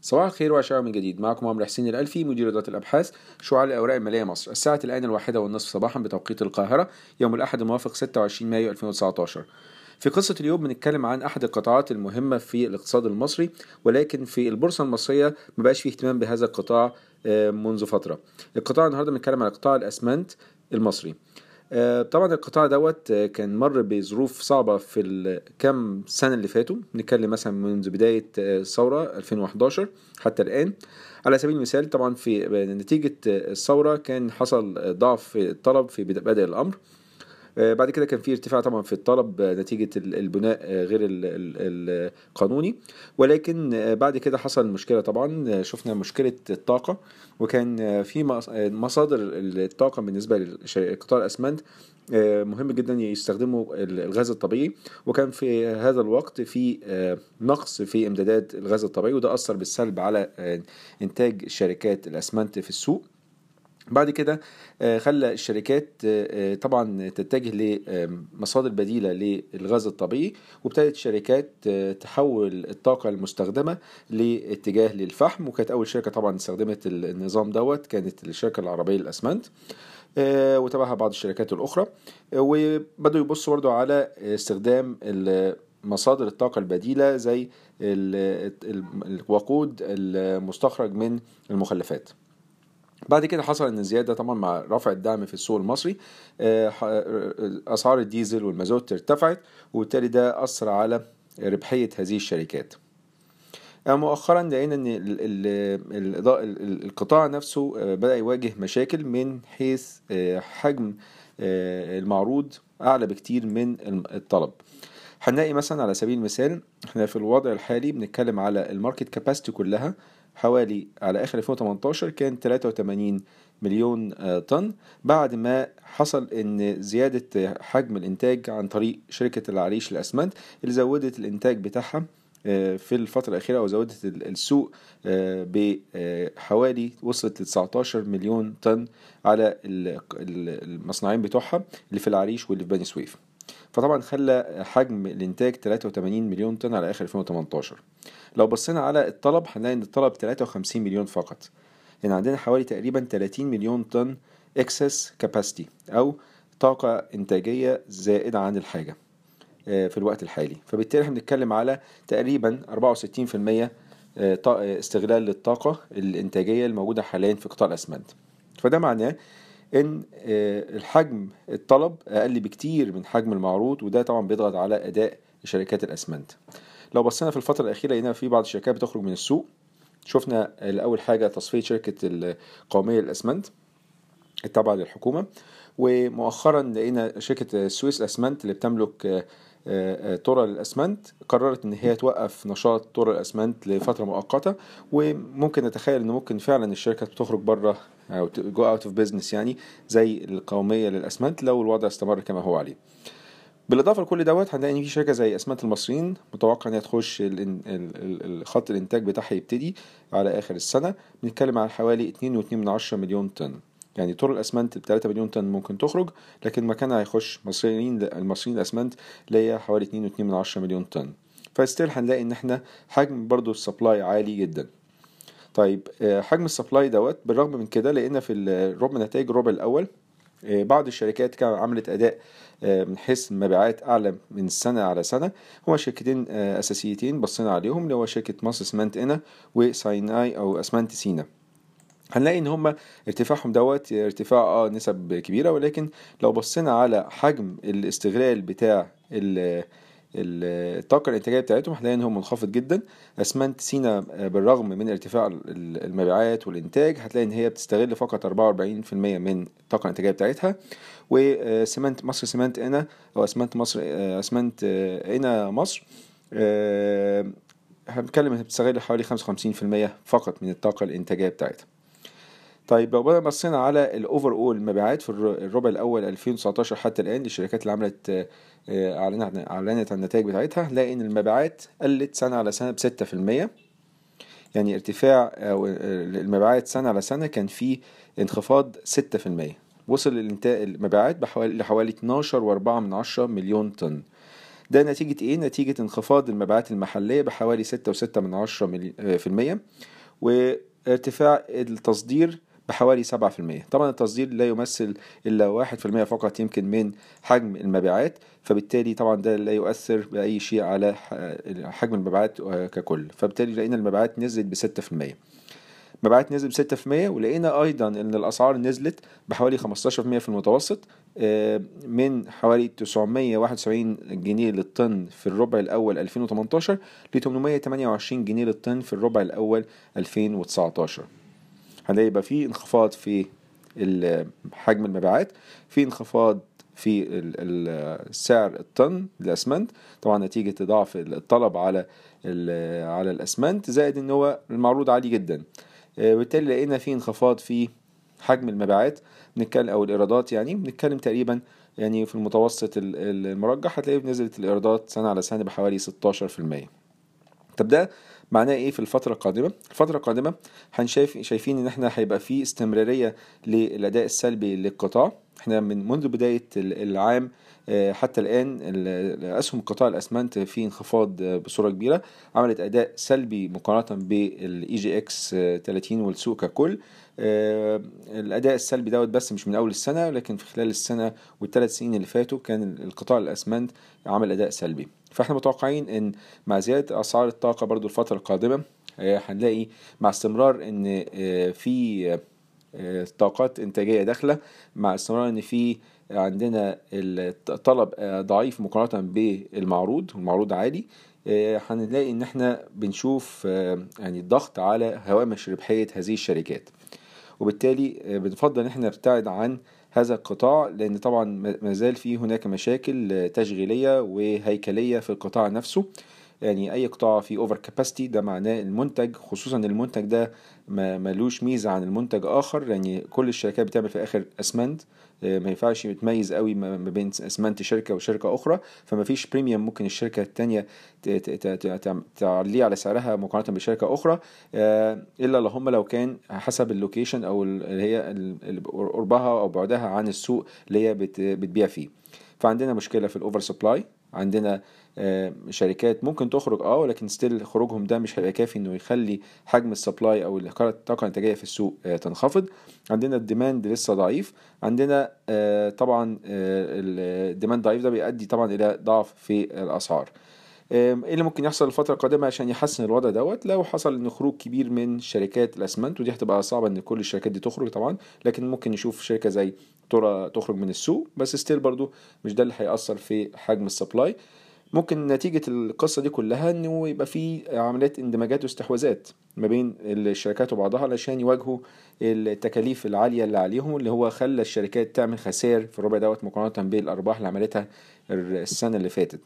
صباح الخير وعشاء من جديد. معكم عمرو حسين الألفي مدير إدارة الأبحاث شعاع الأوراق المالية مصر. الساعة الآن الواحدة والنصف صباحا بتوقيت القاهرة يوم الأحد الموافق 26 مايو 2019 في قصة اليوم بنتكلم عن أحد القطاعات المهمة في الاقتصاد المصري ولكن في البورصة المصرية مبقاش فيه اهتمام بهذا القطاع آه، منذ فترة. القطاع النهاردة بنتكلم عن قطاع الأسمنت المصري. طبعا القطاع دوت آه، كان مر بظروف صعبة في الكام سنة اللي فاتوا. نتكلم مثلا منذ بداية آه، الثورة 2011 حتى الآن. على سبيل المثال طبعا في نتيجة الثورة كان حصل ضعف في الطلب في بدء الأمر. آه، بعد كده كان في ارتفاع طبعا في الطلب آه، نتيجة ال- البناء آه، غير ال- ال- القانوني. ولكن آه، بعد كده حصل مشكلة طبعا آه، شفنا مشكلة الطاقة. وكان آه، في مص- آه، مصادر الطاقة بالنسبة لقطاع الأسمنت آه، مهم جدا يستخدموا ال- الغاز الطبيعي. وكان في هذا الوقت في آه، نقص في إمدادات الغاز الطبيعي. وده أثر بالسلب على آه، إنتاج شركات الأسمنت في السوق. بعد كده آه، خلى الشركات آه، آه، طبعا تتجه لمصادر بديلة للغاز الطبيعي وابتدت الشركات تحول الطاقة المستخدمة لاتجاه للفحم وكانت أول شركة طبعا استخدمت النظام دوت كانت الشركة العربية للأسمنت آه، وتبعها بعض الشركات الأخرى آه، وبدأوا يبصوا برضو على استخدام مصادر الطاقة البديلة زي ال- ال- الوقود المستخرج من المخلفات. بعد كده حصل إن الزياده طبعا مع رفع الدعم في السوق المصري آه، ح- آه، أسعار الديزل والمازوت ارتفعت وبالتالي ده أثر على ربحية هذه الشركات. آه، مؤخرا لقينا إن القطاع نفسه آه، بدأ يواجه مشاكل من حيث آه، حجم آه، المعروض أعلى بكتير من الطلب. هنلاقي مثلا على سبيل المثال إحنا في الوضع الحالي بنتكلم على الماركت كاباسيتي كلها حوالي على آخر 2018 كان 83 مليون آه، طن. بعد ما حصل إن زيادة حجم الإنتاج عن طريق شركة العريش للاسمنت اللي زودت الإنتاج بتاعها آه، في الفترة الأخيرة أو زودت ال- السوق آه، بحوالي وصلت ل 19 مليون طن على ال- ال- المصنعين بتوعها اللي في العريش واللي في بني سويف. فطبعا خلى حجم الإنتاج 83 مليون طن على آخر 2018 لو بصينا على الطلب هنلاقي إن الطلب 53 مليون فقط. يعني عندنا حوالي تقريبا 30 مليون طن excess capacity أو طاقة إنتاجية زائدة عن الحاجة آه، في الوقت الحالي. فبالتالي إحنا بنتكلم على تقريبا 64% آه، استغلال للطاقة الإنتاجية الموجودة حاليا في قطاع الأسمنت. فده معناه إن آه، الحجم الطلب أقل بكتير من حجم المعروض وده طبعا بيضغط على أداء شركات الأسمنت. لو بصينا في الفترة الأخيرة لقينا في بعض الشركات بتخرج من السوق. شفنا الأول حاجة تصفية شركة القومية للأسمنت التابعة للحكومة ومؤخرا لقينا شركة السويس الاسمنت اللي بتملك طرة الأسمنت قررت إن هي توقف نشاط طرة الأسمنت لفترة مؤقتة وممكن نتخيل ان ممكن فعلا الشركة تخرج بره أو go out of business يعني زي القومية للأسمنت لو الوضع استمر كما هو عليه. بالإضافة لكل دوت هنلاقي إن في شركة زي أسمنت المصريين متوقع إن هي تخش خط الإنتاج بتاعها يبتدي على آخر السنة. بنتكلم عن حوالي 2.2 مليون طن. يعني طرة الأسمنت ب 3 مليون طن ممكن تخرج لكن مكانها هيخش مصريين المصريين الأسمنت اللي هي حوالي 2.2 مليون طن. ف still هنلاقي إن إحنا حجم برضو ال supply عالي جدا. طيب آه، حجم ال supply دوت بالرغم من كده لقينا في الربع نتائج الربع الأول آه، بعض الشركات كانت عملت أداء آه، من حيث المبيعات أعلى من سنة على سنة. هما شركتين أساسيتين بصينا عليهم اللي هو شركة مصر اسمنت قنا و Sinai أو أسمنت سينا. هنلاقي إن هم ارتفاعهم دوت ارتفاع آه نسب كبيرة ولكن لو بصينا على حجم الاستغلال بتاع ال- ال- الطاقة الإنتاجية بتاعتهم هنلاقي إن هو منخفض جدا. أسمنت سينا آه، بالرغم من ارتفاع ال- المبيعات والإنتاج هتلاقي إن هي بتستغل فقط 44% من الطاقة الإنتاجية بتاعتها. وسمنت مصر سمنت إنا أو أسمنت مصر آه، أسمنت آه، إنا مصر آه، هنتكلم إنها بتستغل حوالي 55% فقط من الطاقة الإنتاجية بتاعتها. طيب لو بقى بصينا على الاوفر اول المبيعات في الر- الربع الأول 2019 حتى الآن للشركات اللي عملت آه، آه، أعلنت عن النتائج بتاعتها هنلاقي ان المبيعات قلت سنة على سنة ب 6% يعني ارتفاع أو المبيعات سنة على سنة كان في انخفاض 6% وصل الانتاج المبيعات بحوالي لحوالي 12.4 من عشرة مليون طن. ده نتيجة إيه؟ نتيجة انخفاض المبيعات المحلية بحوالي 6.6 من عشرة ملي- آه، في المية. وارتفاع التصدير بحوالي 7% طبعا التصدير لا يمثل إلا 1% فقط يمكن من حجم المبيعات فبالتالي طبعا ده لا يؤثر بأي شيء على حجم المبيعات آه، ككل. فبالتالي لقينا المبيعات نزلت ب 6% مبيعات نزلت ب 6% ولقينا أيضا إن الأسعار نزلت بحوالي 15% في المتوسط آه، من حوالي 971 جنيه للطن في الربع الأول 2018 ل 828 جنيه للطن في الربع الأول 2019 هنلاقي يبقى في انخفاض في حجم المبيعات في انخفاض في سعر الطن الأسمنت طبعا نتيجة ضعف الطلب على على الأسمنت زائد إن هو المعروض عالي جدا. آه، وبالتالي لقينا في انخفاض في حجم المبيعات. بنتكلم أو الإيرادات يعني بنتكلم تقريبا يعني في المتوسط ال- ال- المرجح هتلاقي نزلت الإيرادات سنة على سنة بحوالي 16% طب ده معناه إيه في الفترة القادمة؟ الفترة القادمة هنشايف شايفين إن إحنا هيبقى في استمرارية للأداء السلبي للقطاع إحنا من منذ بداية ال- العام آه، حتى الآن ال- أسهم قطاع الأسمنت في انخفاض آه، بصورة كبيرة. عملت أداء سلبي مقارنة بال EGX 30 والسوق ككل. آه، الأداء السلبي دوت بس مش من أول السنة لكن في خلال السنة والثلاث سنين اللي فاتوا كان القطاع الأسمنت عمل أداء سلبي. فاحنا متوقعين إن مع زيادة أسعار الطاقة برضو الفترة القادمة آه، هنلاقي مع استمرار إن في طاقات إنتاجية داخلة مع استمرار إن في عندنا الطلب ضعيف مقارنة بالمعروض والمعروض عالي آه، هنلاقي إن إحنا بنشوف آه، يعني الضغط على هوامش ربحية هذه الشركات. وبالتالي آه، بنفضل إن إحنا نبتعد عن هذا القطاع لأن طبعا ما زال في هناك مشاكل تشغيلية وهيكلية في القطاع نفسه. يعني أي قطاع فيه اوفر كاباسيتي ده معناه المنتج خصوصا المنتج ده ملوش ميزة عن المنتج آخر. يعني كل الشركات بتعمل في الآخر أسمنت آه، ما ينفعش يتميز قوي ما بين أسمنت شركة وشركة أخرى. فما فيش premium ممكن الشركة ت- تعليه على سعرها مقارنة بشركة أخرى. آه، إلا اللهم لو كان حسب ال location أو ال- اللي هي قربها أو بعدها عن السوق اللي هي بت- بتبيع فيه. فعندنا مشكلة في ال over supply عندنا شركات ممكن تخرج آه ولكن still خروجهم ده مش هيبقى كافي إنه يخلي حجم ال supply أو الطاقة الانتاجيه في السوق آه، تنخفض. عندنا ال demand لسه ضعيف. عندنا آه، طبعا ال demand ضعيف ده بيؤدي طبعا إلى ضعف في الأسعار. إيه اللي ممكن يحصل الفترة القادمة عشان يحسن الوضع دوت؟ لو حصل إن خروج كبير من شركات الأسمنت ودي هتبقى صعبة إن كل الشركات دي تخرج طبعا لكن ممكن نشوف شركة زي طرة تخرج من السوق. بس still برضو مش ده اللي هيأثر في حجم ال supply ممكن نتيجة القصة دي كلها إنه يبقى في عمليات اندماجات واستحواذات ما بين الشركات وبعضها علشان يواجهوا التكاليف العالية اللي عليهم اللي هو خلى الشركات تعمل خسائر في الربع دوت مقارنة بالأرباح اللي عملتها السنة اللي فاتت.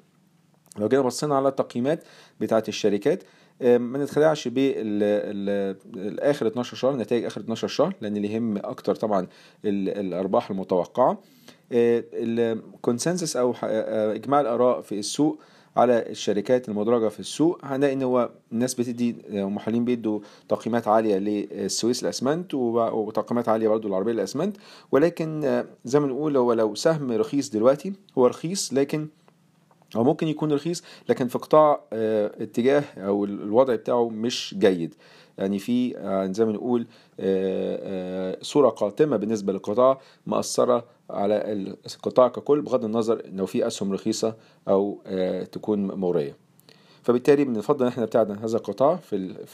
لو جينا بصينا على التقييمات بتاعة الشركات آه، ما نتخدعش بالاخر 12 شهر نتائج آخر 12 شهر لأن اللي يهم أكتر طبعا ال- الأرباح المتوقعة. الكونسنسس أو ح- آه، إجماع الآراء في السوق على الشركات المدرجة في السوق هنلاقي إن هو الناس بتدي آه، محللين بيدوا تقييمات عالية للسويس الأسمنت وتقييمات عالية برضو للعربية الأسمنت ولكن آه، زي ما نقول هو لو سهم رخيص دلوقتي هو رخيص لكن هو ممكن يكون رخيص لكن في قطاع آه، اتجاه أو ال- الوضع بتاعه مش جيد. يعني في آه، زي ما نقول آه، صورة قاتمة بالنسبة للقطاع مأثرة على القطاع ككل بغض النظر لو في أسهم رخيصة أو آه، تكون مغرية فبالتالي بنفضل إن إحنا نبتعد عن هذا القطاع في.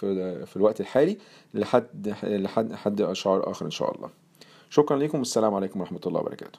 في الوقت الحالي لحد لحد حد اشعار آخر إن شاء الله. شكرا لكم والسلام عليكم ورحمة الله وبركاته.